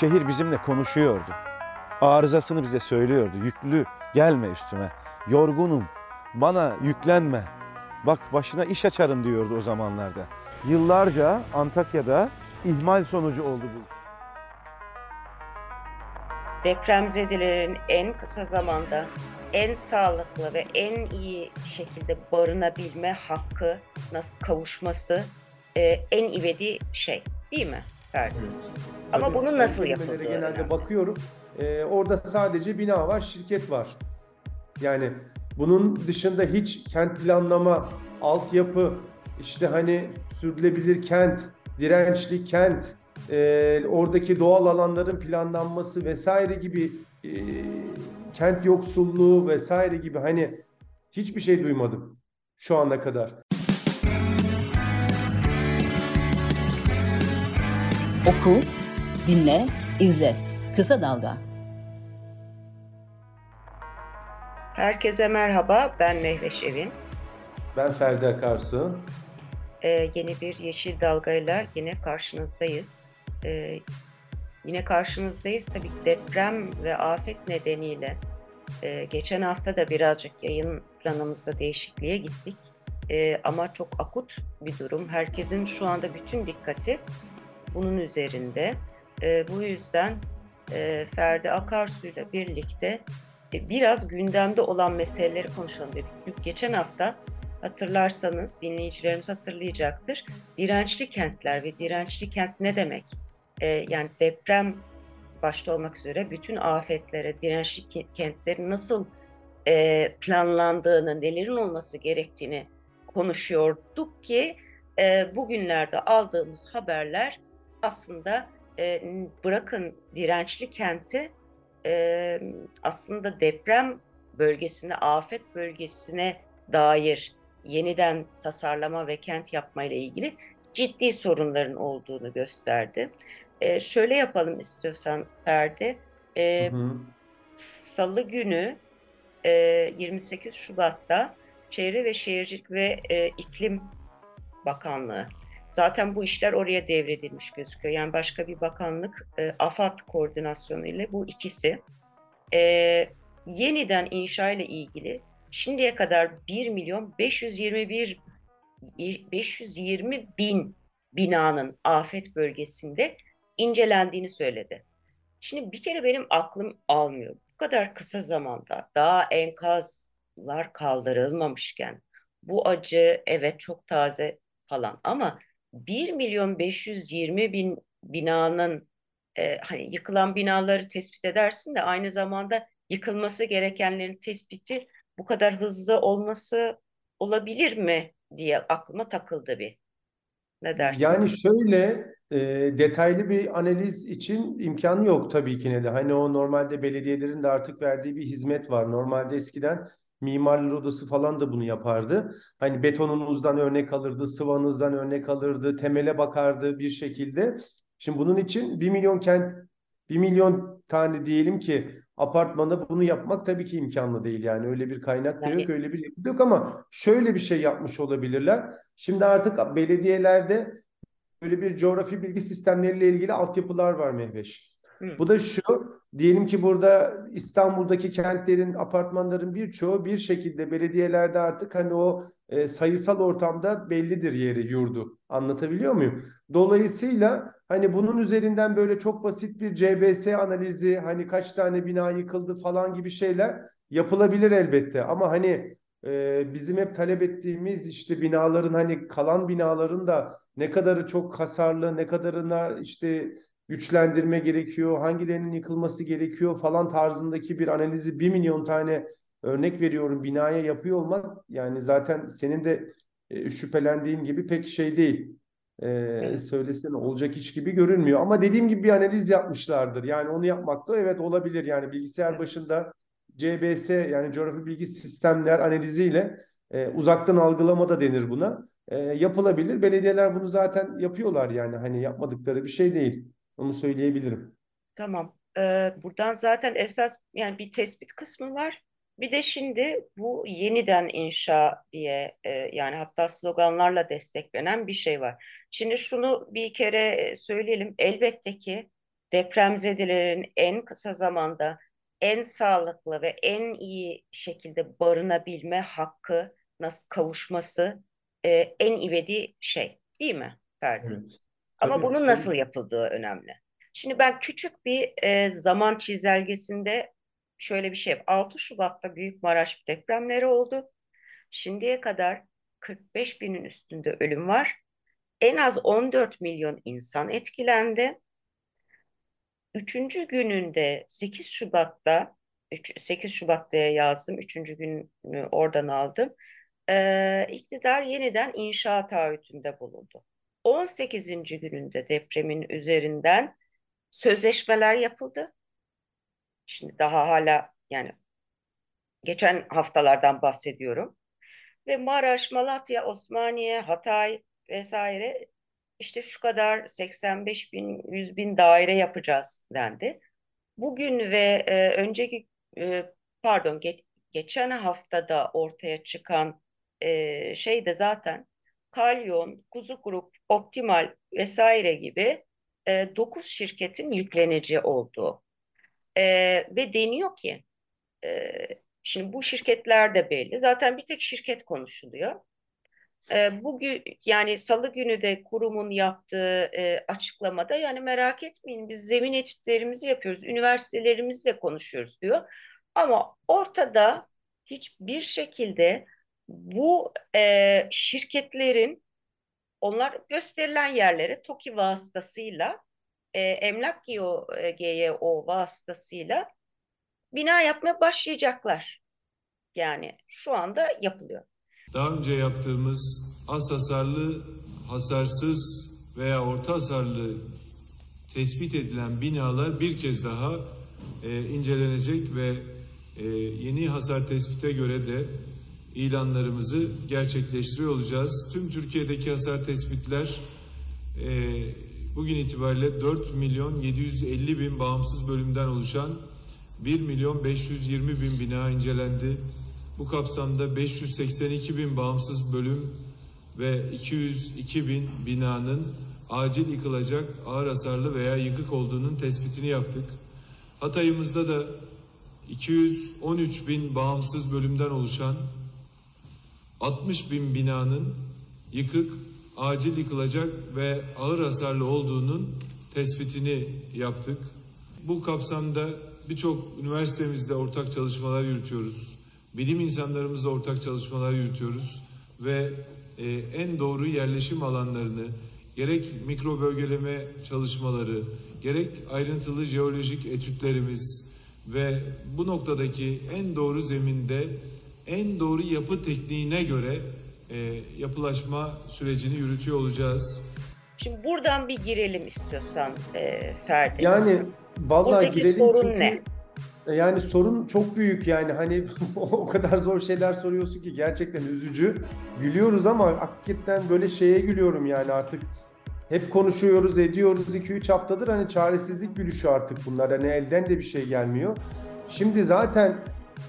Şehir bizimle konuşuyordu. Arızasını bize söylüyordu. Yüklü gelme üstüme. Yorgunum. Bana yüklenme. Bak başına iş açarım diyordu o zamanlarda. Yıllarca Antakya'da ihmal sonucu oldu bu. Depremzedelerin en kısa zamanda en sağlıklı ve en iyi şekilde barınabilme hakkı nasıl kavuşması e, en ivedi şey değil mi Ferdi? Ama Tabii, bunu nasıl yapıldığı Genelde önemli. bakıyorum. Ee, orada sadece bina var, şirket var. Yani bunun dışında hiç kent planlama, altyapı, işte hani sürdürülebilir kent, dirençli kent, e, oradaki doğal alanların planlanması vesaire gibi e, kent yoksulluğu vesaire gibi hani hiçbir şey duymadım şu ana kadar. Oku, dinle, izle. Kısa Dalga. Herkese merhaba, ben Mehveş Evin. Ben Ferdi Akarsu. Ee, yeni bir Yeşil Dalga'yla yine karşınızdayız. Ee, yine karşınızdayız. Tabii ki deprem ve afet nedeniyle e, geçen hafta da birazcık yayın planımızda değişikliğe gittik. E, ama çok akut bir durum. Herkesin şu anda bütün dikkati bunun üzerinde. E, bu yüzden e, Ferdi Akarsu ile birlikte e, biraz gündemde olan meseleleri konuşalım dedik. Geçen hafta hatırlarsanız dinleyicilerimiz hatırlayacaktır. Dirençli kentler ve dirençli kent ne demek? E, yani deprem başta olmak üzere bütün afetlere dirençli ke- kentlerin nasıl e, planlandığını, nelerin olması gerektiğini konuşuyorduk ki e, bugünlerde aldığımız haberler aslında e, bırakın dirençli kenti e, aslında deprem bölgesine, afet bölgesine dair yeniden tasarlama ve kent yapma ile ilgili ciddi sorunların olduğunu gösterdi. E, şöyle yapalım istiyorsan Ferdi. E, Hı hı. Salı günü e, 28 Şubat'ta Çevre ve Şehircilik ve e, İklim Bakanlığı zaten bu işler oraya devredilmiş gözüküyor. Yani başka bir bakanlık e, AFAD koordinasyonu ile bu ikisi e, yeniden inşa ile ilgili şimdiye kadar 1 milyon 521 520 bin binanın afet bölgesinde incelendiğini söyledi. Şimdi bir kere benim aklım almıyor. Bu kadar kısa zamanda daha enkazlar kaldırılmamışken bu acı evet çok taze falan ama 1 milyon 520 bin binanın e, hani yıkılan binaları tespit edersin de aynı zamanda yıkılması gerekenlerin tespiti bu kadar hızlı olması olabilir mi diye aklıma takıldı bir. Ne dersin? Yani şöyle e, detaylı bir analiz için imkanı yok tabii ki ne de. Hani o normalde belediyelerin de artık verdiği bir hizmet var. Normalde eskiden mimarlar odası falan da bunu yapardı. Hani betonunuzdan örnek alırdı, sıvanızdan örnek alırdı, temele bakardı bir şekilde. Şimdi bunun için 1 milyon kent, 1 milyon tane diyelim ki apartmanda bunu yapmak tabii ki imkanlı değil. Yani öyle bir kaynak da Yani- yok, öyle bir yapı yok ama şöyle bir şey yapmış olabilirler. Şimdi artık belediyelerde böyle bir coğrafi bilgi sistemleriyle ilgili altyapılar var Mehveş. Bu da şu, diyelim ki burada İstanbul'daki kentlerin, apartmanların birçoğu bir şekilde belediyelerde artık hani o e, sayısal ortamda bellidir yeri, yurdu. Anlatabiliyor muyum? Dolayısıyla hani bunun üzerinden böyle çok basit bir CBS analizi, hani kaç tane bina yıkıldı falan gibi şeyler yapılabilir elbette. Ama hani e, bizim hep talep ettiğimiz işte binaların hani kalan binaların da ne kadarı çok hasarlı, ne kadarına işte güçlendirme gerekiyor, hangilerinin yıkılması gerekiyor falan tarzındaki bir analizi bir milyon tane örnek veriyorum binaya yapıyor olmak yani zaten senin de e, şüphelendiğin gibi pek şey değil. E, Evet. söylesene olacak iş gibi görünmüyor ama dediğim gibi bir analiz yapmışlardır. Yani onu yapmak da evet olabilir. Yani bilgisayar başında CBS yani coğrafi bilgi sistemler analiziyle e, uzaktan algılama da denir buna. E, yapılabilir. Belediyeler bunu zaten yapıyorlar yani hani yapmadıkları bir şey değil. Onu söyleyebilirim. Tamam. Ee, buradan zaten esas yani bir tespit kısmı var. Bir de şimdi bu yeniden inşa diye e, yani hatta sloganlarla desteklenen bir şey var. Şimdi şunu bir kere söyleyelim. Elbette ki depremzedelerin en kısa zamanda en sağlıklı ve en iyi şekilde barınabilme hakkı nasıl kavuşması e, en ivedi şey değil mi Ferdi? Evet. Ama Tabii, bunun tabii. nasıl yapıldığı önemli. Şimdi ben küçük bir e, zaman çizelgesinde şöyle bir şey. 6 Şubat'ta Büyük Maraş depremleri oldu. Şimdiye kadar 45 binin üstünde ölüm var. En az 14 milyon insan etkilendi. Üçüncü gününde 8 Şubat'ta, 8 Şubat diye yazdım. Üçüncü günü oradan aldım. Ee, iktidar yeniden inşaat taahhütünde bulundu. 18. gününde depremin üzerinden sözleşmeler yapıldı. Şimdi daha hala yani geçen haftalardan bahsediyorum. Ve Maraş, Malatya, Osmaniye, Hatay vesaire işte şu kadar 85 bin, 100 bin daire yapacağız dendi. Bugün ve e, önceki e, pardon ge geçen haftada ortaya çıkan e, şey de zaten Kalyon, Kuzu Grup, Optimal vesaire gibi e, 9 şirketin yükleneceği olduğu. E, ve deniyor ki e, şimdi bu şirketler de belli. Zaten bir tek şirket konuşuluyor. E, bugün yani Salı günü de kurumun yaptığı e, açıklamada yani merak etmeyin biz zemin etütlerimizi yapıyoruz, üniversitelerimizle konuşuyoruz diyor. Ama ortada hiçbir şekilde bu e, şirketlerin onlar gösterilen yerlere TOKİ vasıtasıyla e, Emlak GEO, e, GYO vasıtasıyla bina yapmaya başlayacaklar. Yani şu anda yapılıyor. Daha önce yaptığımız az hasarlı, hasarsız veya orta hasarlı tespit edilen binalar bir kez daha e, incelenecek ve e, yeni hasar tespite göre de ilanlarımızı gerçekleştiriyor olacağız. Tüm Türkiye'deki hasar tespitler e, bugün itibariyle 4 milyon 750 bin bağımsız bölümden oluşan 1 milyon 520 bin bina incelendi. Bu kapsamda 582 bin bağımsız bölüm ve 202 bin binanın acil yıkılacak ağır hasarlı veya yıkık olduğunun tespitini yaptık. Hatay'ımızda da 213 bin bağımsız bölümden oluşan 60 bin binanın yıkık, acil yıkılacak ve ağır hasarlı olduğunun tespitini yaptık. Bu kapsamda birçok üniversitemizde ortak çalışmalar yürütüyoruz. Bilim insanlarımızla ortak çalışmalar yürütüyoruz ve e, en doğru yerleşim alanlarını gerek mikro bölgeleme çalışmaları, gerek ayrıntılı jeolojik etütlerimiz ve bu noktadaki en doğru zeminde en doğru yapı tekniğine göre e, yapılaşma sürecini yürütüyor olacağız. Şimdi buradan bir girelim istiyorsan e, Ferdi. Yani vallahi Buradaki girelim sorun çünkü ne? yani sorun çok büyük yani hani o kadar zor şeyler soruyorsun ki gerçekten üzücü. Gülüyoruz ama hakikaten böyle şeye gülüyorum yani artık hep konuşuyoruz ediyoruz 2-3 haftadır hani çaresizlik gülüşü artık bunlar hani elden de bir şey gelmiyor. Şimdi zaten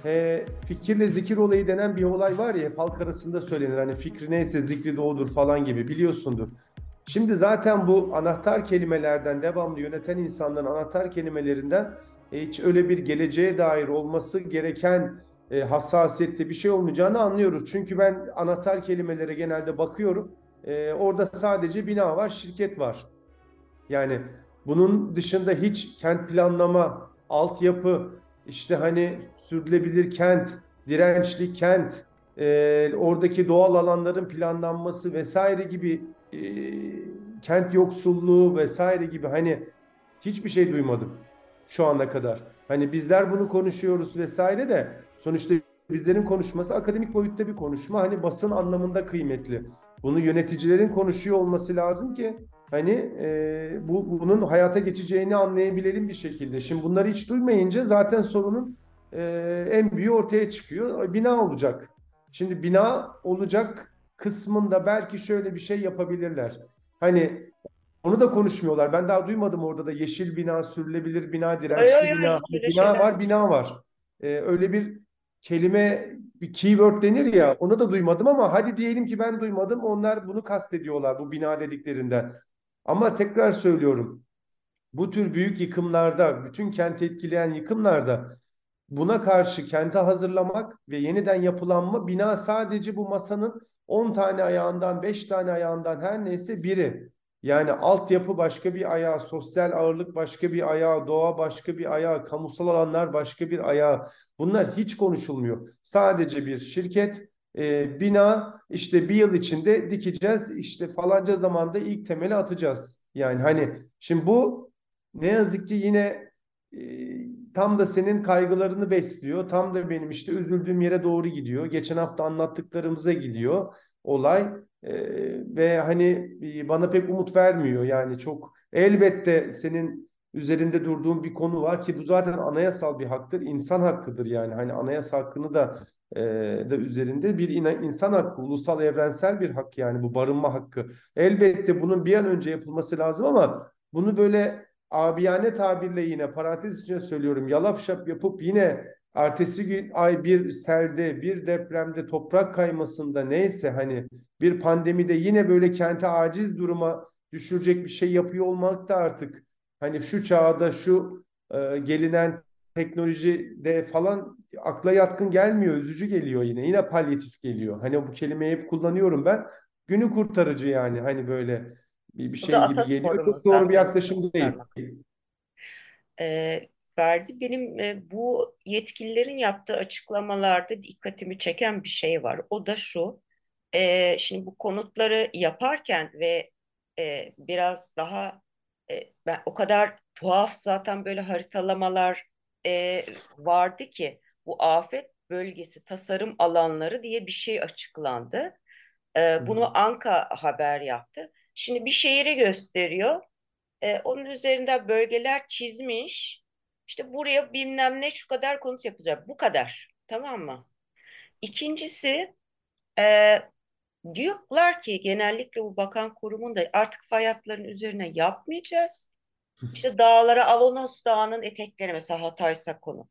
e, fikirle zikir olayı denen bir olay var ya halk arasında söylenir hani fikri neyse zikri de odur falan gibi biliyorsundur. Şimdi zaten bu anahtar kelimelerden devamlı yöneten insanların anahtar kelimelerinden e, hiç öyle bir geleceğe dair olması gereken e, hassasiyette bir şey olmayacağını anlıyoruz. Çünkü ben anahtar kelimelere genelde bakıyorum. E, orada sadece bina var, şirket var. Yani bunun dışında hiç kent planlama, altyapı, işte hani sürdürülebilir kent, dirençli kent, e, oradaki doğal alanların planlanması vesaire gibi e, kent yoksulluğu vesaire gibi hani hiçbir şey duymadım şu ana kadar. Hani bizler bunu konuşuyoruz vesaire de sonuçta bizlerin konuşması akademik boyutta bir konuşma. Hani basın anlamında kıymetli. Bunu yöneticilerin konuşuyor olması lazım ki hani e, bu bunun hayata geçeceğini anlayabilelim bir şekilde. Şimdi bunları hiç duymayınca zaten sorunun e, en büyüğü ortaya çıkıyor. Bina olacak. Şimdi bina olacak kısmında belki şöyle bir şey yapabilirler. Hani onu da konuşmuyorlar. Ben daha duymadım orada da yeşil bina, sürülebilir bina, dirençli Ay, ay, ay, bina. Öyle bina şeyler. var, bina var. Ee, öyle bir kelime, bir keyword denir ya. Onu da duymadım ama hadi diyelim ki ben duymadım. Onlar bunu kastediyorlar bu bina dediklerinden. Ama tekrar söylüyorum. bu tür büyük yıkımlarda, bütün kenti etkileyen yıkımlarda buna karşı kenti hazırlamak ve yeniden yapılanma bina sadece bu masanın 10 tane ayağından, 5 tane ayağından her neyse biri. Yani altyapı başka bir ayağı, sosyal ağırlık başka bir ayağı, doğa başka bir ayağı, kamusal alanlar başka bir ayağı. Bunlar hiç konuşulmuyor. Sadece bir şirket, e, bina işte bir yıl içinde dikeceğiz, işte falanca zamanda ilk temeli atacağız. Yani hani şimdi bu ne yazık ki yine e, tam da senin kaygılarını besliyor. Tam da benim işte üzüldüğüm yere doğru gidiyor. Geçen hafta anlattıklarımıza gidiyor olay. Ee, ve hani e, bana pek umut vermiyor. Yani çok elbette senin üzerinde durduğun bir konu var ki bu zaten anayasal bir haktır. insan hakkıdır yani. Hani anayasa hakkını da e, da üzerinde bir insan hakkı, ulusal evrensel bir hak yani bu barınma hakkı. Elbette bunun bir an önce yapılması lazım ama bunu böyle abiyane tabirle yine parantez içinde söylüyorum yalap şap yapıp yine ertesi gün ay bir selde, bir depremde, toprak kaymasında neyse hani bir pandemide yine böyle kente aciz duruma düşürecek bir şey yapıyor olmak da artık hani şu çağda şu e, gelinen teknolojide falan akla yatkın gelmiyor, üzücü geliyor yine. Yine palyatif geliyor. Hani bu kelimeyi hep kullanıyorum ben. Günü kurtarıcı yani hani böyle bir, bir şey gibi geliyor. Çok doğru bir yaklaşım değil. Ee, verdi. Benim e, bu yetkililerin yaptığı açıklamalarda dikkatimi çeken bir şey var. O da şu. E, şimdi bu konutları yaparken ve e, biraz daha e, ben o kadar tuhaf zaten böyle haritalamalar e, vardı ki bu afet bölgesi tasarım alanları diye bir şey açıklandı. E, bunu Anka haber yaptı. Şimdi bir şehri gösteriyor. E, onun üzerinde bölgeler çizmiş. İşte buraya bilmem ne şu kadar konut yapacak. Bu kadar. Tamam mı? İkincisi e, diyorlar ki genellikle bu bakan kurumun da artık fay hatlarının üzerine yapmayacağız. İşte dağlara Avanos Dağı'nın etekleri mesela Hataysa konu.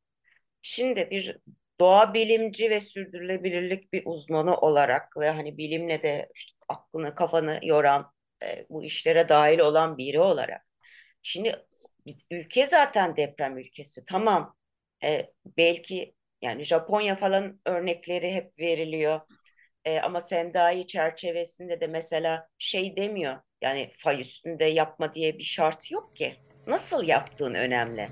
Şimdi bir doğa bilimci ve sürdürülebilirlik bir uzmanı olarak ve hani bilimle de işte aklını kafanı yoran e, bu işlere dahil olan biri olarak. Şimdi ülke zaten deprem ülkesi. Tamam. E, belki yani Japonya falan örnekleri hep veriliyor. E, ama Sendai çerçevesinde de mesela şey demiyor. Yani fay üstünde yapma diye bir şart yok ki. Nasıl yaptığın önemli.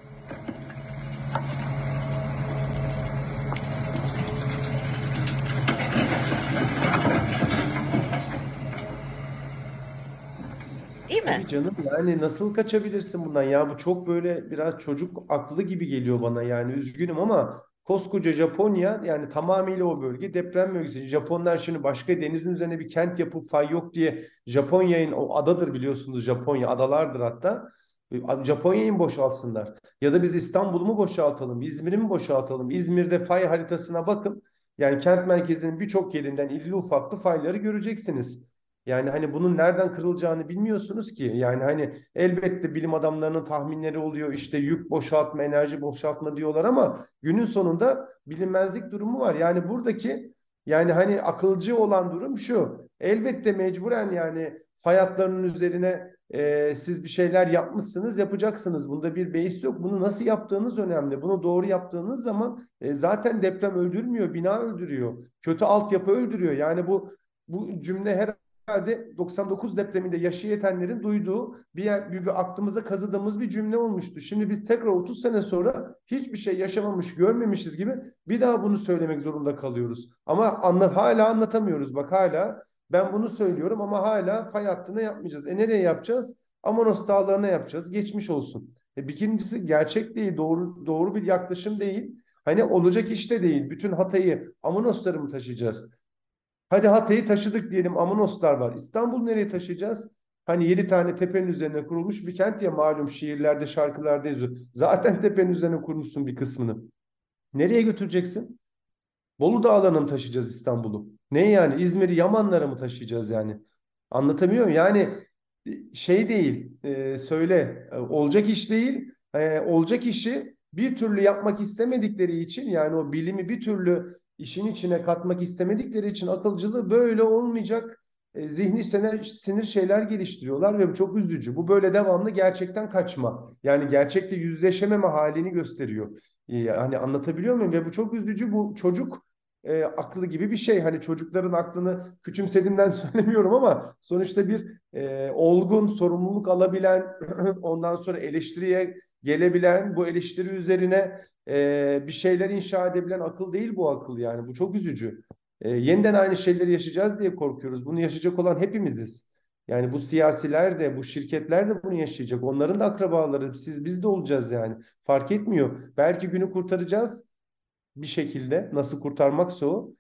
Değil mi? Tabii canım yani nasıl kaçabilirsin bundan ya bu çok böyle biraz çocuk aklı gibi geliyor bana yani üzgünüm ama koskoca Japonya yani tamamıyla o bölge deprem bölgesi. Japonlar şimdi başka denizin üzerine bir kent yapıp fay yok diye Japonya'nın o adadır biliyorsunuz Japonya adalardır hatta. Japonya'yı mı boşaltsınlar? Ya da biz İstanbul'u mu boşaltalım? İzmir'i mi boşaltalım? İzmir'de fay haritasına bakın. Yani kent merkezinin birçok yerinden irili ufaklı fayları göreceksiniz. Yani hani bunun nereden kırılacağını bilmiyorsunuz ki. Yani hani elbette bilim adamlarının tahminleri oluyor. İşte yük boşaltma, enerji boşaltma diyorlar ama günün sonunda bilinmezlik durumu var. Yani buradaki yani hani akılcı olan durum şu. Elbette mecburen yani fay hatlarının üzerine e, siz bir şeyler yapmışsınız, yapacaksınız. Bunda bir beis yok. Bunu nasıl yaptığınız önemli. Bunu doğru yaptığınız zaman e, zaten deprem öldürmüyor, bina öldürüyor. Kötü altyapı öldürüyor. Yani bu bu cümle her herhalde 99 depreminde yaşayetenlerin duyduğu bir, yer, bir, bir aklımıza kazıdığımız bir cümle olmuştu. Şimdi biz tekrar 30 sene sonra hiçbir şey yaşamamış, görmemişiz gibi bir daha bunu söylemek zorunda kalıyoruz. Ama anla, hala anlatamıyoruz. Bak hala ben bunu söylüyorum ama hala fay hattına yapmayacağız. E nereye yapacağız? Amonos dağlarına yapacağız. Geçmiş olsun. E, birincisi gerçek değil, doğru doğru bir yaklaşım değil. Hani olacak işte değil. Bütün Hatay'ı Amonosları mı taşıyacağız? Hadi Hatay'ı taşıdık diyelim Amonoslar var. İstanbul nereye taşıyacağız? Hani yedi tane tepenin üzerine kurulmuş bir kent ya malum şiirlerde şarkılarda yazıyor. Zaten tepenin üzerine kurmuşsun bir kısmını. Nereye götüreceksin? Bolu Dağları'na mı taşıyacağız İstanbul'u? Ne yani İzmir'i Yamanlara mı taşıyacağız yani? Anlatamıyorum. Yani şey değil e, söyle e, olacak iş değil. E, olacak işi bir türlü yapmak istemedikleri için yani o bilimi bir türlü işin içine katmak istemedikleri için akılcılığı böyle olmayacak e, zihni sinir, sinir şeyler geliştiriyorlar ve bu çok üzücü. Bu böyle devamlı gerçekten kaçma. Yani gerçekle yüzleşememe halini gösteriyor. E, hani anlatabiliyor muyum? Ve bu çok üzücü. Bu çocuk e, aklı gibi bir şey. Hani çocukların aklını küçümsediğimden söylemiyorum ama sonuçta bir e, olgun, sorumluluk alabilen, ondan sonra eleştiriye gelebilen, bu eleştiri üzerine e, bir şeyler inşa edebilen akıl değil bu akıl yani. Bu çok üzücü. E, yeniden aynı şeyleri yaşayacağız diye korkuyoruz. Bunu yaşayacak olan hepimiziz. Yani bu siyasiler de, bu şirketler de bunu yaşayacak. Onların da akrabaları, siz biz de olacağız yani. Fark etmiyor. Belki günü kurtaracağız bir şekilde. Nasıl kurtarmaksa o.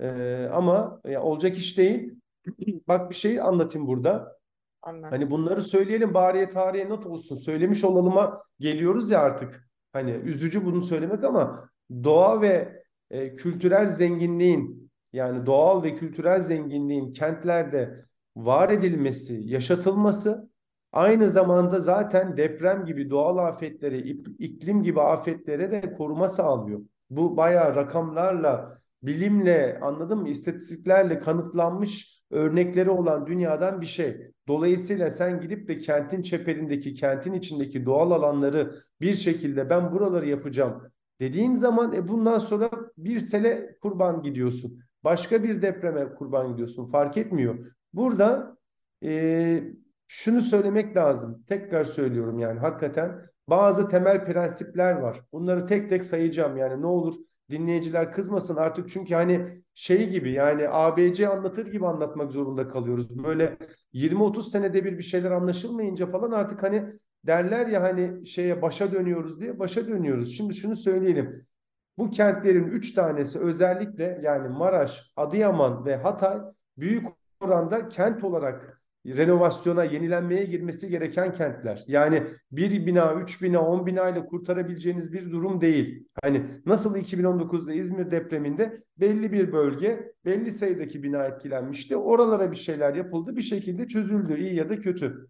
E, ama ya, olacak iş değil. Bak bir şey anlatayım burada. Anladım. Hani bunları söyleyelim bariye tarihe not olsun. Söylemiş olalıma geliyoruz ya artık. Hani üzücü bunu söylemek ama doğa ve e, kültürel zenginliğin yani doğal ve kültürel zenginliğin kentlerde var edilmesi, yaşatılması aynı zamanda zaten deprem gibi doğal afetlere, iklim gibi afetlere de koruma sağlıyor. Bu bayağı rakamlarla, bilimle, anladın mı? İstatistiklerle kanıtlanmış örnekleri olan dünyadan bir şey. Dolayısıyla sen gidip de kentin çeperindeki, kentin içindeki doğal alanları bir şekilde ben buraları yapacağım dediğin zaman e bundan sonra bir sele kurban gidiyorsun. Başka bir depreme kurban gidiyorsun. Fark etmiyor. Burada e, şunu söylemek lazım. Tekrar söylüyorum yani hakikaten bazı temel prensipler var. Bunları tek tek sayacağım yani ne olur dinleyiciler kızmasın artık çünkü hani şey gibi yani ABC anlatır gibi anlatmak zorunda kalıyoruz. Böyle 20-30 senede bir bir şeyler anlaşılmayınca falan artık hani derler ya hani şeye başa dönüyoruz diye başa dönüyoruz. Şimdi şunu söyleyelim. Bu kentlerin üç tanesi özellikle yani Maraş, Adıyaman ve Hatay büyük oranda kent olarak renovasyona, yenilenmeye girmesi gereken kentler. Yani bir bina, üç bina, on bina ile kurtarabileceğiniz bir durum değil. Hani nasıl 2019'da İzmir depreminde belli bir bölge, belli sayıdaki bina etkilenmişti. Oralara bir şeyler yapıldı, bir şekilde çözüldü, iyi ya da kötü.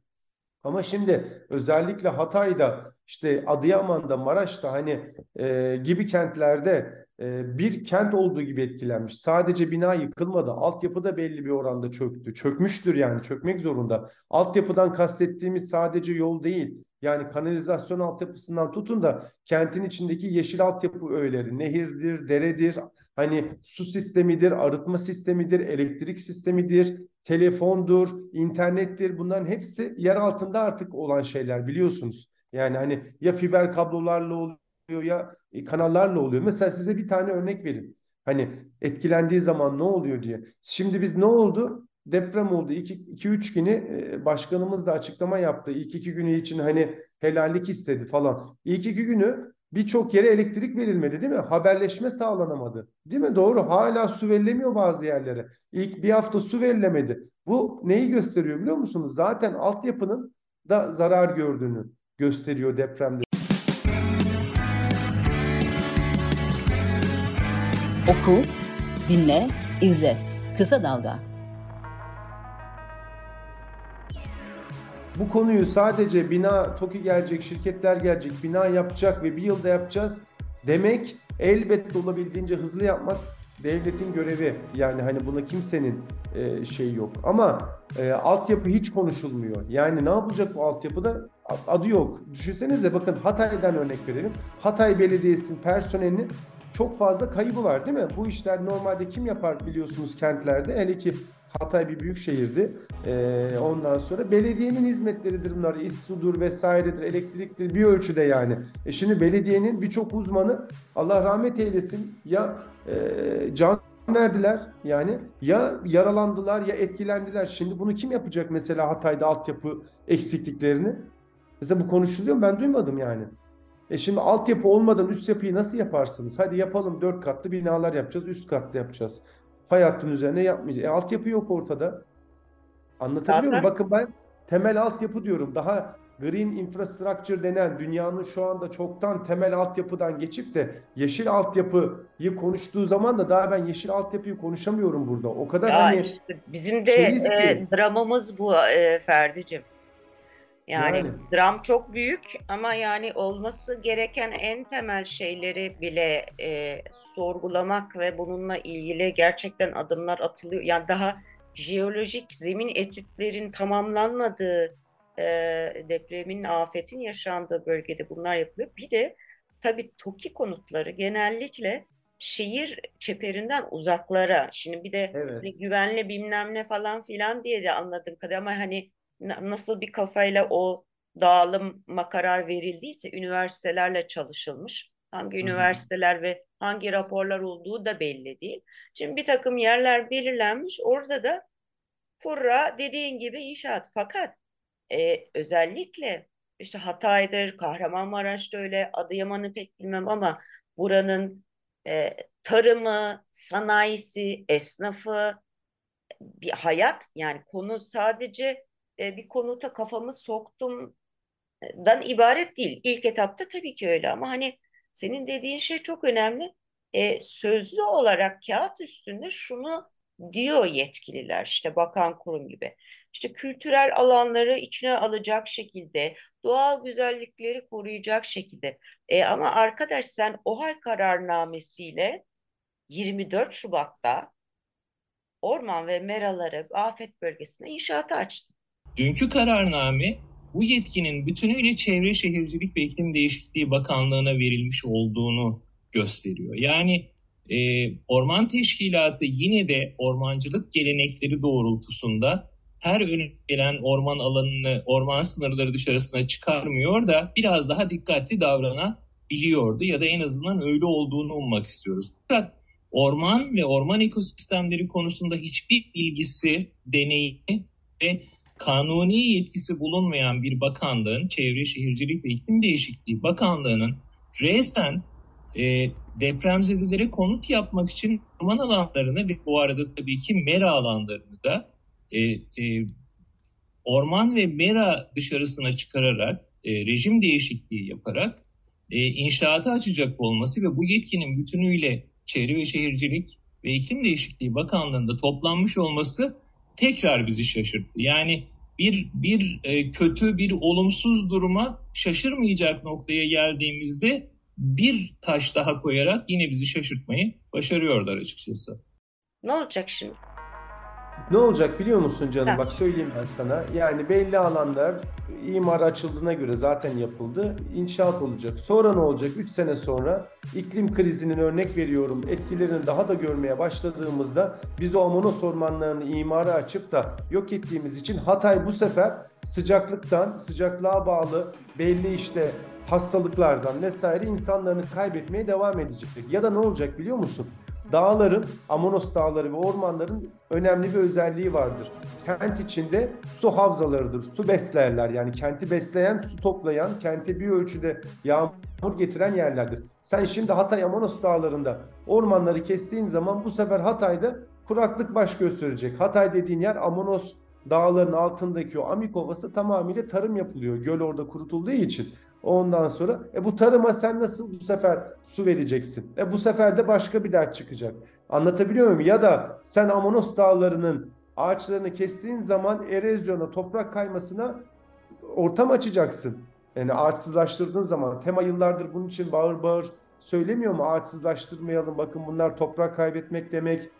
Ama şimdi özellikle Hatay'da, işte Adıyaman'da, Maraş'ta hani e, gibi kentlerde bir kent olduğu gibi etkilenmiş. Sadece bina yıkılmadı. Altyapı da belli bir oranda çöktü. Çökmüştür yani çökmek zorunda. Altyapıdan kastettiğimiz sadece yol değil. Yani kanalizasyon altyapısından tutun da kentin içindeki yeşil altyapı öğeleri, nehirdir, deredir, hani su sistemidir, arıtma sistemidir, elektrik sistemidir, telefondur, internettir. Bunların hepsi yer altında artık olan şeyler biliyorsunuz. Yani hani ya fiber kablolarla oluyor ya e, kanallarla oluyor. Mesela size bir tane örnek vereyim. Hani etkilendiği zaman ne oluyor diye. Şimdi biz ne oldu? Deprem oldu. 2-3 günü e, başkanımız da açıklama yaptı. İlk iki günü için hani helallik istedi falan. İlk iki günü birçok yere elektrik verilmedi değil mi? Haberleşme sağlanamadı. Değil mi? Doğru. Hala su verilemiyor bazı yerlere. İlk bir hafta su verilemedi. Bu neyi gösteriyor biliyor musunuz? Zaten altyapının da zarar gördüğünü gösteriyor depremde. Oku, dinle, izle. Kısa Dalga. Bu konuyu sadece bina TOKİ gelecek, şirketler gelecek, bina yapacak ve bir yılda yapacağız demek elbette olabildiğince hızlı yapmak devletin görevi. Yani hani buna kimsenin e, şeyi yok. Ama e, altyapı hiç konuşulmuyor. Yani ne yapacak bu altyapıda? Adı yok. Düşünsenize bakın Hatay'dan örnek verelim. Hatay Belediyesi'nin personelinin çok fazla kaybı var değil mi? Bu işler normalde kim yapar biliyorsunuz kentlerde? Hele ki Hatay bir büyük şehirdi. Ee, ondan sonra belediyenin hizmetleridir bunlar. İSSU'dur vesairedir, elektriktir bir ölçüde yani. E şimdi belediyenin birçok uzmanı Allah rahmet eylesin ya e, can verdiler yani ya yaralandılar ya etkilendiler. Şimdi bunu kim yapacak mesela Hatay'da altyapı eksikliklerini? Mesela bu konuşuluyor? Ben duymadım yani. E şimdi altyapı olmadan üst yapıyı nasıl yaparsınız? Hadi yapalım dört katlı binalar yapacağız, üst katlı yapacağız. Fay hattının üzerine yapmayacağız. E altyapı yok ortada. Anlatabiliyor muyum? Bakın ben temel altyapı diyorum. Daha green infrastructure denen dünyanın şu anda çoktan temel altyapıdan geçip de yeşil altyapıyı konuştuğu zaman da daha ben yeşil altyapıyı konuşamıyorum burada. O kadar ya hani işte bizim de e, dramımız bu e, Ferdi'cim. Yani, yani dram çok büyük ama yani olması gereken en temel şeyleri bile e, sorgulamak ve bununla ilgili gerçekten adımlar atılıyor. Yani daha jeolojik zemin etütlerin tamamlanmadığı e, depremin, afetin yaşandığı bölgede bunlar yapılıyor. Bir de tabii TOKİ konutları genellikle şehir çeperinden uzaklara. Şimdi bir de Evet. hani güvenli bilmem ne falan filan diye de anladığım kadar ama hani nasıl bir kafayla o dağılıma karar verildiyse üniversitelerle çalışılmış. Hangi üniversiteler ve hangi raporlar olduğu da belli değil. Şimdi bir takım yerler belirlenmiş. Orada da Furra dediğin gibi inşaat. Fakat e, özellikle işte Hatay'dır, Kahramanmaraş'ta öyle, Adıyaman'ı pek bilmem ama buranın e, tarımı, sanayisi, esnafı, bir hayat yani konu sadece e, bir konuta kafamı soktum dan ibaret değil. İlk etapta tabii ki öyle ama hani senin dediğin şey çok önemli. E, sözlü olarak kağıt üstünde şunu diyor yetkililer işte bakan kurum gibi. İşte kültürel alanları içine alacak şekilde, doğal güzellikleri koruyacak şekilde. E, ama arkadaş sen OHAL kararnamesiyle 24 Şubat'ta orman ve meraları afet bölgesine inşaatı açtı. Dünkü kararname bu yetkinin bütünüyle Çevre Şehircilik ve İklim Değişikliği Bakanlığı'na verilmiş olduğunu gösteriyor. Yani e, Orman Teşkilatı yine de ormancılık gelenekleri doğrultusunda her önüne gelen orman alanını, orman sınırları dışarısına çıkarmıyor da biraz daha dikkatli davranabiliyordu ya da en azından öyle olduğunu ummak istiyoruz. Fakat orman ve orman ekosistemleri konusunda hiçbir bilgisi, deneyimi ve kanuni yetkisi bulunmayan bir bakanlığın, Çevre Şehircilik ve İklim Değişikliği Bakanlığı'nın resmen e, depremzedelere konut yapmak için orman alanlarını ve bu arada tabii ki mera alanlarını da e, e, orman ve mera dışarısına çıkararak, e, rejim değişikliği yaparak e, inşaatı açacak olması ve bu yetkinin bütünüyle Çevre ve Şehircilik ve İklim Değişikliği Bakanlığı'nda toplanmış olması tekrar bizi şaşırttı. Yani bir bir e, kötü bir olumsuz duruma şaşırmayacak noktaya geldiğimizde bir taş daha koyarak yine bizi şaşırtmayı başarıyorlar açıkçası. Ne olacak şimdi? Ne olacak biliyor musun canım? Ha. Bak söyleyeyim ben sana. Yani belli alanlar imar açıldığına göre zaten yapıldı. İnşaat olacak. Sonra ne olacak? 3 sene sonra iklim krizinin örnek veriyorum etkilerini daha da görmeye başladığımızda biz o Amonos ormanlarını imara açıp da yok ettiğimiz için Hatay bu sefer sıcaklıktan, sıcaklığa bağlı belli işte hastalıklardan vesaire insanlarını kaybetmeye devam edecek. Ya da ne olacak biliyor musun? Dağların, Amonos dağları ve ormanların önemli bir özelliği vardır. Kent içinde su havzalarıdır. Su beslerler. Yani kenti besleyen, su toplayan, kente bir ölçüde yağmur getiren yerlerdir. Sen şimdi Hatay Amonos dağlarında ormanları kestiğin zaman bu sefer Hatay'da kuraklık baş gösterecek. Hatay dediğin yer Amonos dağlarının altındaki o Amik Ovası tamamıyla tarım yapılıyor. Göl orada kurutulduğu için. Ondan sonra e bu tarıma sen nasıl bu sefer su vereceksin? E bu sefer de başka bir dert çıkacak. Anlatabiliyor muyum? Ya da sen Amonos dağlarının ağaçlarını kestiğin zaman erozyona, toprak kaymasına ortam açacaksın. Yani ağaçsızlaştırdığın zaman tema yıllardır bunun için bağır bağır söylemiyor mu? Ağaçsızlaştırmayalım. Bakın bunlar toprak kaybetmek demek.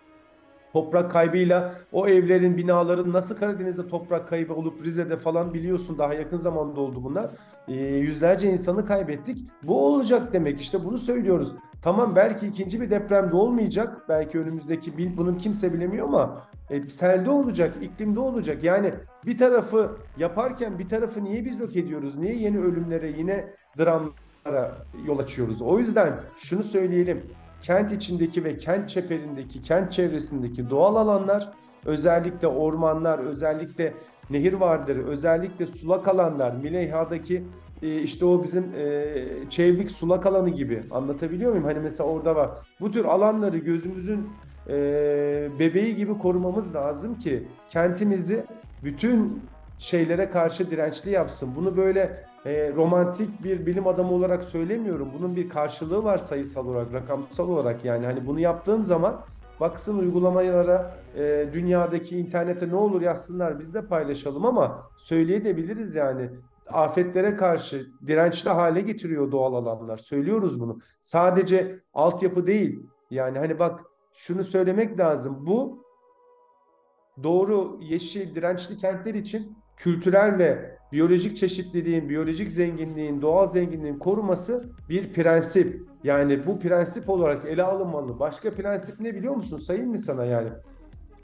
Toprak kaybıyla o evlerin, binaların nasıl Karadeniz'de toprak kaybı olup Rize'de falan biliyorsun daha yakın zamanda oldu bunlar. Ee, yüzlerce insanı kaybettik. Bu olacak demek işte bunu söylüyoruz. Tamam belki ikinci bir depremde olmayacak. Belki önümüzdeki bil, bunu kimse bilemiyor ama e, selde olacak, iklimde olacak. Yani bir tarafı yaparken bir tarafı niye biz yok ediyoruz? Niye yeni ölümlere, yine dramlara yol açıyoruz? O yüzden şunu söyleyelim kent içindeki ve kent çeperindeki, kent çevresindeki doğal alanlar, özellikle ormanlar, özellikle nehir vardır, özellikle sulak alanlar, Mileyha'daki e, işte o bizim e, çevrik sulak alanı gibi anlatabiliyor muyum? Hani mesela orada var. Bu tür alanları gözümüzün e, bebeği gibi korumamız lazım ki kentimizi bütün şeylere karşı dirençli yapsın. Bunu böyle e, romantik bir bilim adamı olarak söylemiyorum. Bunun bir karşılığı var sayısal olarak, rakamsal olarak yani. Hani bunu yaptığın zaman baksın uygulamalara, e, dünyadaki internete ne olur yazsınlar biz de paylaşalım ama söyleyebiliriz yani. Afetlere karşı dirençli hale getiriyor doğal alanlar. Söylüyoruz bunu. Sadece altyapı değil. Yani hani bak şunu söylemek lazım. Bu doğru, yeşil, dirençli kentler için kültürel ve biyolojik çeşitliliğin, biyolojik zenginliğin, doğal zenginliğin koruması bir prensip. Yani bu prensip olarak ele alınmalı. Başka prensip ne biliyor musun? Sayayım mı sana yani?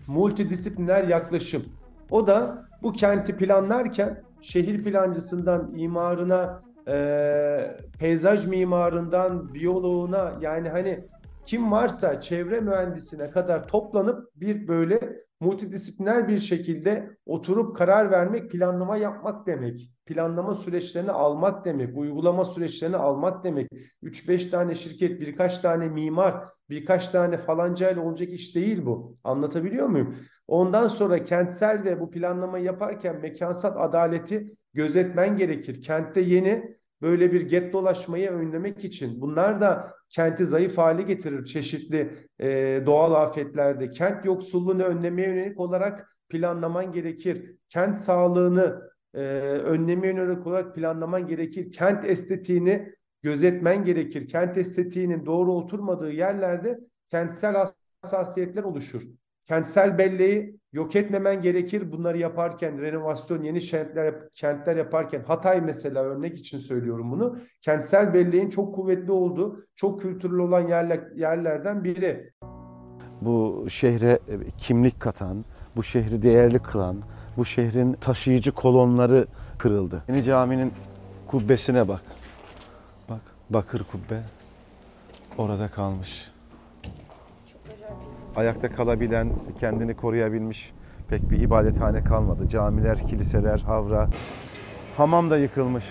Multidisipliner yaklaşım. O da bu kenti planlarken şehir plancısından imarına, e, peyzaj mimarından biyoloğuna yani hani kim varsa çevre mühendisine kadar toplanıp bir böyle multidisipliner bir şekilde oturup karar vermek, planlama yapmak demek. Planlama süreçlerini almak demek, uygulama süreçlerini almak demek. 3-5 tane şirket, birkaç tane mimar, birkaç tane falancayla olacak iş değil bu. Anlatabiliyor muyum? Ondan sonra kentsel ve bu planlamayı yaparken mekansal adaleti gözetmen gerekir. Kentte yeni böyle bir get dolaşmayı önlemek için bunlar da kenti zayıf hale getirir çeşitli e, doğal afetlerde. Kent yoksulluğunu önlemeye yönelik olarak planlaman gerekir. Kent sağlığını e, önlemeye yönelik olarak planlaman gerekir. Kent estetiğini gözetmen gerekir. Kent estetiğinin doğru oturmadığı yerlerde kentsel hassasiyetler oluşur. Kentsel belleği yok etmemen gerekir bunları yaparken, renovasyon, yeni kentler, kentler yaparken. Hatay mesela örnek için söylüyorum bunu. Kentsel belleğin çok kuvvetli olduğu, çok kültürlü olan yerler, yerlerden biri. Bu şehre kimlik katan, bu şehri değerli kılan, bu şehrin taşıyıcı kolonları kırıldı. Yeni caminin kubbesine bak. Bak, bakır kubbe orada kalmış ayakta kalabilen, kendini koruyabilmiş pek bir ibadethane kalmadı. Camiler, kiliseler, havra, hamam da yıkılmış.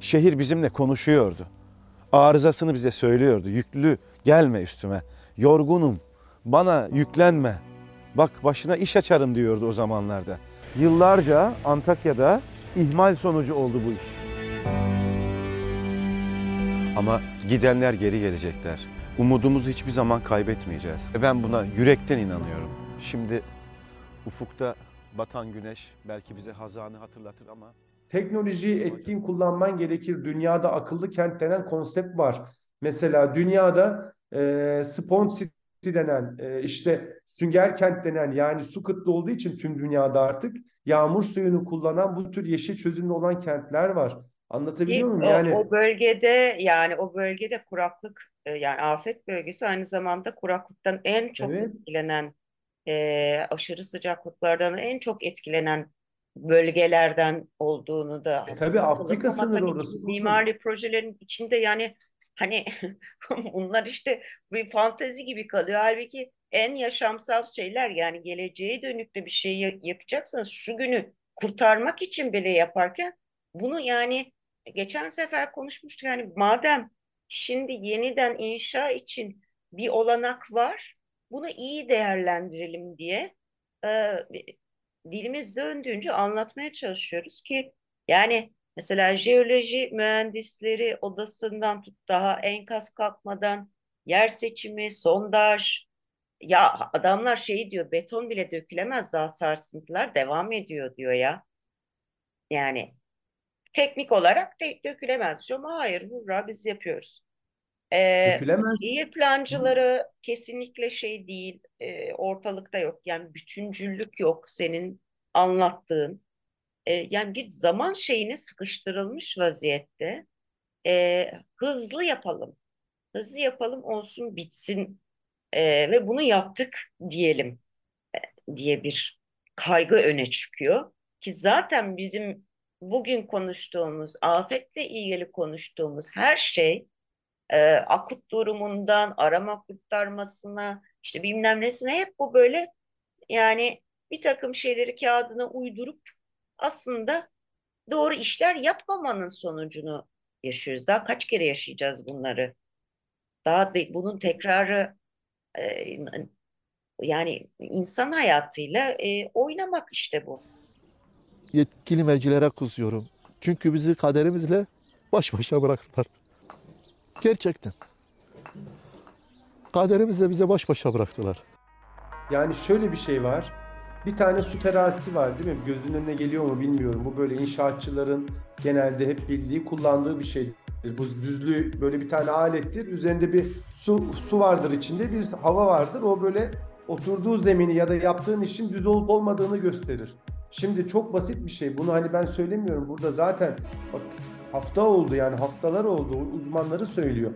Şehir bizimle konuşuyordu. Arızasını bize söylüyordu. Yüklü gelme üstüme. Yorgunum. Bana yüklenme. Bak başına iş açarım diyordu o zamanlarda. Yıllarca Antakya'da ihmal sonucu oldu bu iş. Ama gidenler geri gelecekler. Umudumuzu hiçbir zaman kaybetmeyeceğiz. Ve ben buna yürekten inanıyorum. Şimdi ufukta batan güneş belki bize hazanı hatırlatır ama teknolojiyi etkin kullanman gerekir. Dünyada akıllı kent denen konsept var. Mesela dünyada e, Sponge City denen e, işte sünger kent denen yani su kıtlı olduğu için tüm dünyada artık yağmur suyunu kullanan bu tür yeşil çözümlü olan kentler var. Anlatabiliyor muyum? Yani o bölgede yani o bölgede kuraklık e, yani afet bölgesi aynı zamanda kuraklıktan en çok evet. etkilenen e, aşırı sıcaklıklardan en çok etkilenen bölgelerden olduğunu da e, tabii Afrika sınırı orası. Mimari projelerin içinde yani hani bunlar işte bir fantezi gibi kalıyor. Halbuki en yaşamsal şeyler yani geleceğe dönük de bir şey yapacaksanız şu günü kurtarmak için bile yaparken bunu yani geçen sefer konuşmuştuk yani madem şimdi yeniden inşa için bir olanak var bunu iyi değerlendirelim diye e, dilimiz döndüğünce anlatmaya çalışıyoruz ki yani mesela jeoloji mühendisleri odasından tut daha enkaz kalkmadan yer seçimi, sondaj ya adamlar şey diyor beton bile dökülemez daha sarsıntılar devam ediyor diyor ya. Yani teknik olarak de, dökülemez ama hayır hurra biz yapıyoruz. Ee, Dökülemez. Şehir plancıları kesinlikle şey değil, e, ortalıkta yok. Yani bütüncüllük yok senin anlattığın. E, yani bir zaman şeyine sıkıştırılmış vaziyette. E, hızlı yapalım, hızlı yapalım olsun bitsin e, ve bunu yaptık diyelim e, diye bir kaygı öne çıkıyor. Ki zaten bizim bugün konuştuğumuz, afetle ilgili konuştuğumuz her şey e, akut durumundan arama kurtarmasına işte bilmem nesine hep bu böyle yani bir takım şeyleri kağıdına uydurup aslında doğru işler yapmamanın sonucunu yaşıyoruz. Daha kaç kere yaşayacağız bunları? Daha de, bunun tekrarı e, yani insan hayatıyla e, oynamak işte bu. Yetkili mercilere kızıyorum. Çünkü bizi kaderimizle baş başa bıraktılar. Gerçekten. Kaderimizle bize baş başa bıraktılar. Yani şöyle bir şey var. Bir tane su terazisi var değil mi? Gözünün önüne geliyor mu bilmiyorum. Bu böyle inşaatçıların genelde hep bildiği, kullandığı bir şeydir. Bu düzlü böyle bir tane alettir. Üzerinde bir su su vardır içinde, bir hava vardır. O böyle oturduğu zemini ya da yaptığın işin düz olup olmadığını gösterir. Şimdi çok basit bir şey. Bunu hani ben söylemiyorum. Burada zaten bak hafta oldu yani haftalar oldu. Uzmanları söylüyor.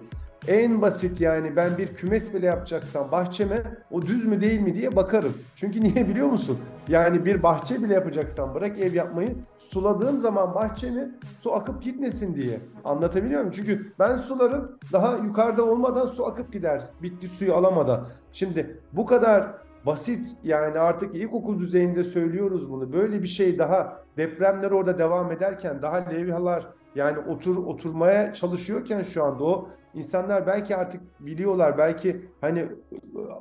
En basit yani ben bir kümes bile yapacaksam bahçeme o düz mü değil mi diye bakarım. Çünkü niye biliyor musun? Yani bir bahçe bile yapacaksam bırak ev yapmayı suladığım zaman bahçemi su akıp gitmesin diye. Anlatabiliyor muyum? Çünkü ben sularım daha yukarıda olmadan su akıp gider. Bitki suyu alamadan. Şimdi bu kadar basit yani artık ilkokul düzeyinde söylüyoruz bunu. Böyle bir şey daha depremler orada devam ederken daha levhalar yani otur oturmaya çalışıyorken şu anda o insanlar belki artık biliyorlar belki hani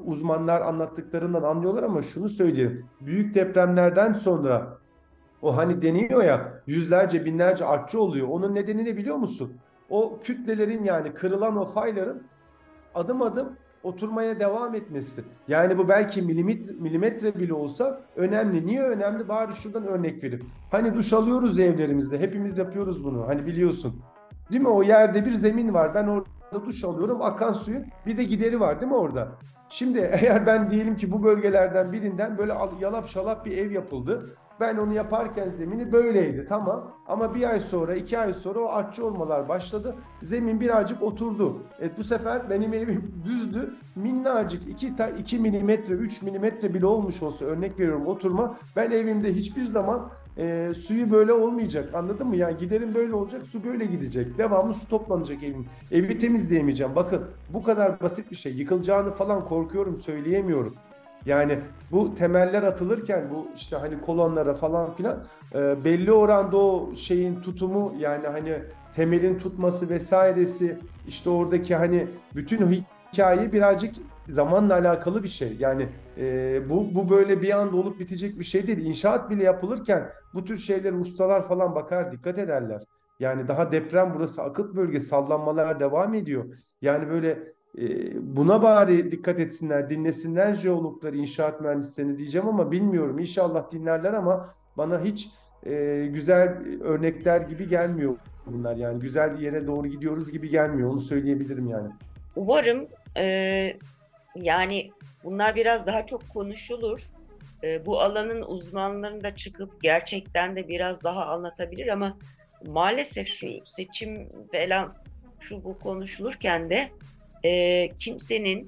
uzmanlar anlattıklarından anlıyorlar ama şunu söyleyeyim. Büyük depremlerden sonra o hani deniyor ya yüzlerce binlerce artçı oluyor. Onun nedeni ne biliyor musun? O kütlelerin yani kırılan o fayların adım adım oturmaya devam etmesi. Yani bu belki milimetre, milimetre bile olsa önemli. Niye önemli? Bari şuradan örnek verip. Hani duş alıyoruz evlerimizde. Hepimiz yapıyoruz bunu. Hani biliyorsun. Değil mi? O yerde bir zemin var. Ben orada duş alıyorum. Akan suyun bir de gideri var değil mi orada? Şimdi eğer ben diyelim ki bu bölgelerden birinden böyle yalap şalap bir ev yapıldı. Ben onu yaparken zemini böyleydi tamam ama bir ay sonra iki ay sonra o artçı olmalar başladı. Zemin birazcık oturdu. E, bu sefer benim evim düzdü. Minnacık 2 2 milimetre 3 milimetre bile olmuş olsa örnek veriyorum oturma. Ben evimde hiçbir zaman e, suyu böyle olmayacak anladın mı? Yani giderim böyle olacak su böyle gidecek. Devamlı su toplanacak evim. Evi temizleyemeyeceğim. Bakın bu kadar basit bir şey. Yıkılacağını falan korkuyorum söyleyemiyorum. Yani bu temeller atılırken bu işte hani kolonlara falan filan e, belli oranda o şeyin tutumu yani hani temelin tutması vesairesi işte oradaki hani bütün hikaye birazcık zamanla alakalı bir şey. Yani e, bu bu böyle bir anda olup bitecek bir şey değil. İnşaat bile yapılırken bu tür şeyler ustalar falan bakar, dikkat ederler. Yani daha deprem burası akıt bölge, sallanmalar devam ediyor. Yani böyle buna bari dikkat etsinler, dinlesinler jeologları, inşaat mühendislerini diyeceğim ama bilmiyorum. İnşallah dinlerler ama bana hiç e, güzel örnekler gibi gelmiyor bunlar. Yani güzel yere doğru gidiyoruz gibi gelmiyor. Onu söyleyebilirim yani. Umarım e, yani bunlar biraz daha çok konuşulur. E, bu alanın uzmanlarını da çıkıp gerçekten de biraz daha anlatabilir ama maalesef şu seçim falan şu bu konuşulurken de e, kimsenin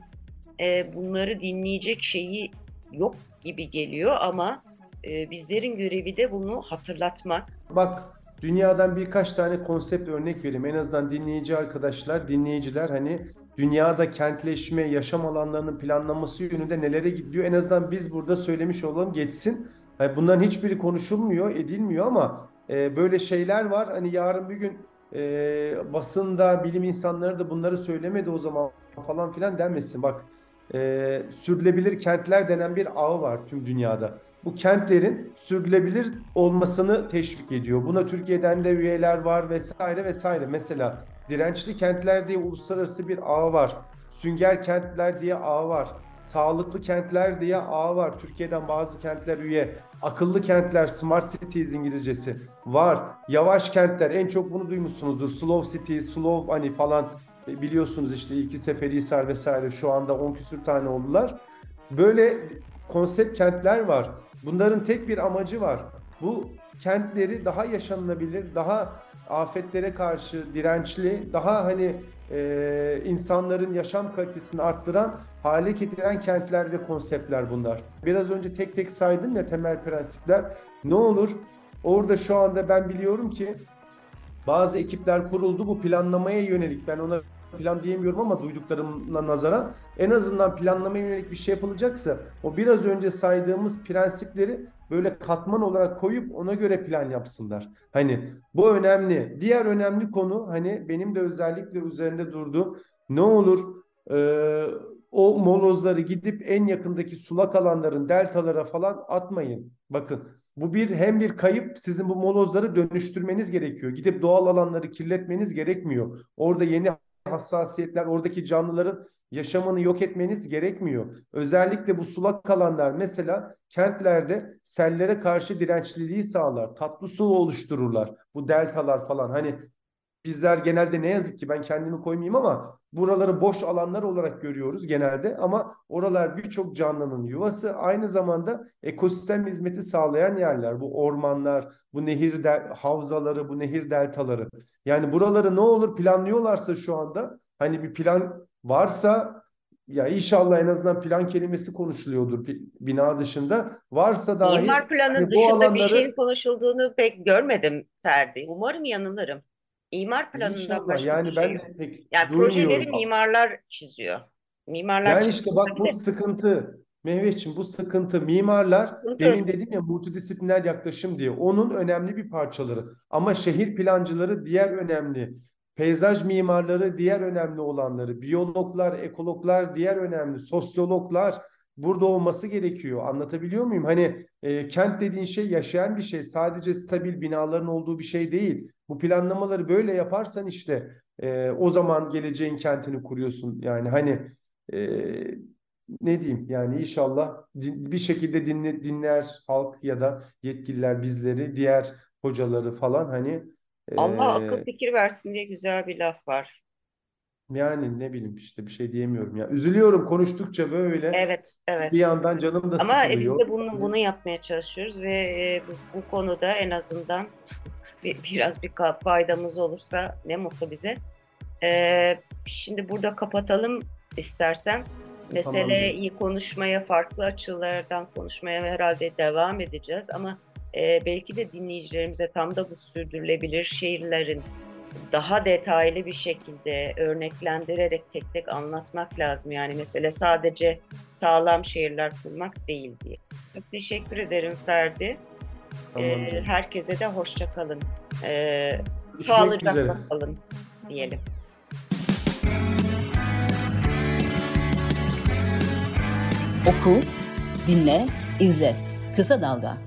e, bunları dinleyecek şeyi yok gibi geliyor ama e, bizlerin görevi de bunu hatırlatmak. Bak dünyadan birkaç tane konsept örnek vereyim. En azından dinleyici arkadaşlar, dinleyiciler hani dünyada kentleşme, yaşam alanlarının planlanması yönünde nelere gidiyor en azından biz burada söylemiş olalım geçsin. Bunların hiçbiri konuşulmuyor, edilmiyor ama e, böyle şeyler var. Hani yarın bir gün e, basında bilim insanları da bunları söylemedi o zaman falan filan denmesin. Bak e, sürdürülebilir kentler denen bir ağı var tüm dünyada. Bu kentlerin sürdürülebilir olmasını teşvik ediyor. Buna Türkiye'den de üyeler var vesaire vesaire. Mesela dirençli kentler diye uluslararası bir ağ var. Sünger kentler diye ağ var. Sağlıklı kentler diye ağ var. Türkiye'den bazı kentler üye. Akıllı kentler, smart cities İngilizcesi var. Yavaş kentler en çok bunu duymuşsunuzdur. Slow city, slow hani falan e, biliyorsunuz işte ilki Seferihisar vesaire şu anda 10 küsür tane oldular. Böyle konsept kentler var. Bunların tek bir amacı var. Bu kentleri daha yaşanılabilir, daha afetlere karşı dirençli, daha hani e, insanların yaşam kalitesini arttıran, hale getiren kentler ve konseptler bunlar. Biraz önce tek tek saydım ya temel prensipler. Ne olur orada şu anda ben biliyorum ki bazı ekipler kuruldu bu planlamaya yönelik. Ben ona plan diyemiyorum ama duyduklarımla nazaran en azından planlamaya yönelik bir şey yapılacaksa o biraz önce saydığımız prensipleri böyle katman olarak koyup ona göre plan yapsınlar. Hani bu önemli. Diğer önemli konu hani benim de özellikle üzerinde durduğum ne olur e, o molozları gidip en yakındaki sulak alanların deltalara falan atmayın. Bakın bu bir hem bir kayıp sizin bu molozları dönüştürmeniz gerekiyor. Gidip doğal alanları kirletmeniz gerekmiyor. Orada yeni hassasiyetler, oradaki canlıların yaşamını yok etmeniz gerekmiyor. Özellikle bu sulak alanlar mesela kentlerde sellere karşı dirençliliği sağlar. Tatlı su oluştururlar. Bu deltalar falan hani bizler genelde ne yazık ki ben kendimi koymayayım ama buraları boş alanlar olarak görüyoruz genelde ama oralar birçok canlının yuvası aynı zamanda ekosistem hizmeti sağlayan yerler. Bu ormanlar, bu nehir del havzaları, bu nehir deltaları. Yani buraları ne olur planlıyorlarsa şu anda hani bir plan varsa ya inşallah en azından plan kelimesi konuşuluyordur bina dışında. Varsa dahi İmar planı hani dışında bir alanları şeyin konuşulduğunu pek görmedim Ferdi. Umarım yanılırım. İmar planından İnşallah başka yani ben şey de pek Yani projeleri mimarlar çiziyor. Mimarlar Yani işte bak bu sıkıntı. Mehmetçiğim bu sıkıntı. Mimarlar Sıkıntı. demin dedim ya multidisipliner yaklaşım diye. Onun önemli bir parçaları. Ama şehir plancıları diğer önemli. Peyzaj mimarları diğer önemli olanları. Biyologlar, ekologlar diğer önemli. Sosyologlar burada olması gerekiyor. Anlatabiliyor muyum? Hani e, kent dediğin şey yaşayan bir şey. Sadece stabil binaların olduğu bir şey değil. Bu planlamaları böyle yaparsan işte e, o zaman geleceğin kentini kuruyorsun. Yani hani e, ne diyeyim yani inşallah din- bir şekilde dinle, dinler halk ya da yetkililer bizleri, diğer hocaları falan hani Allah e, akıl fikir versin diye güzel bir laf var. Yani ne bileyim işte bir şey diyemiyorum ya. Üzülüyorum konuştukça böyle Evet, evet. bir yandan canım da Ama e, biz sıkılıyor. de bunu bunu yapmaya çalışıyoruz ve e, bu, bu konuda en azından bir, biraz bir ka- faydamız olursa ne mutlu bize. Ee, şimdi burada kapatalım istersen. Meseleyi konuşmaya, farklı açılardan konuşmaya herhalde devam edeceğiz ama e, belki de dinleyicilerimize tam da bu sürdürülebilir şehirlerin daha detaylı bir şekilde örneklendirerek tek tek anlatmak lazım. Yani mesele sadece sağlam şehirler kurmak değil diye. Çok teşekkür ederim Ferdi. Tamam Ee, herkese de hoşça kalın. Ee, sağlıcakla kalın diyelim. Oku, dinle, izle. Kısa Dalga.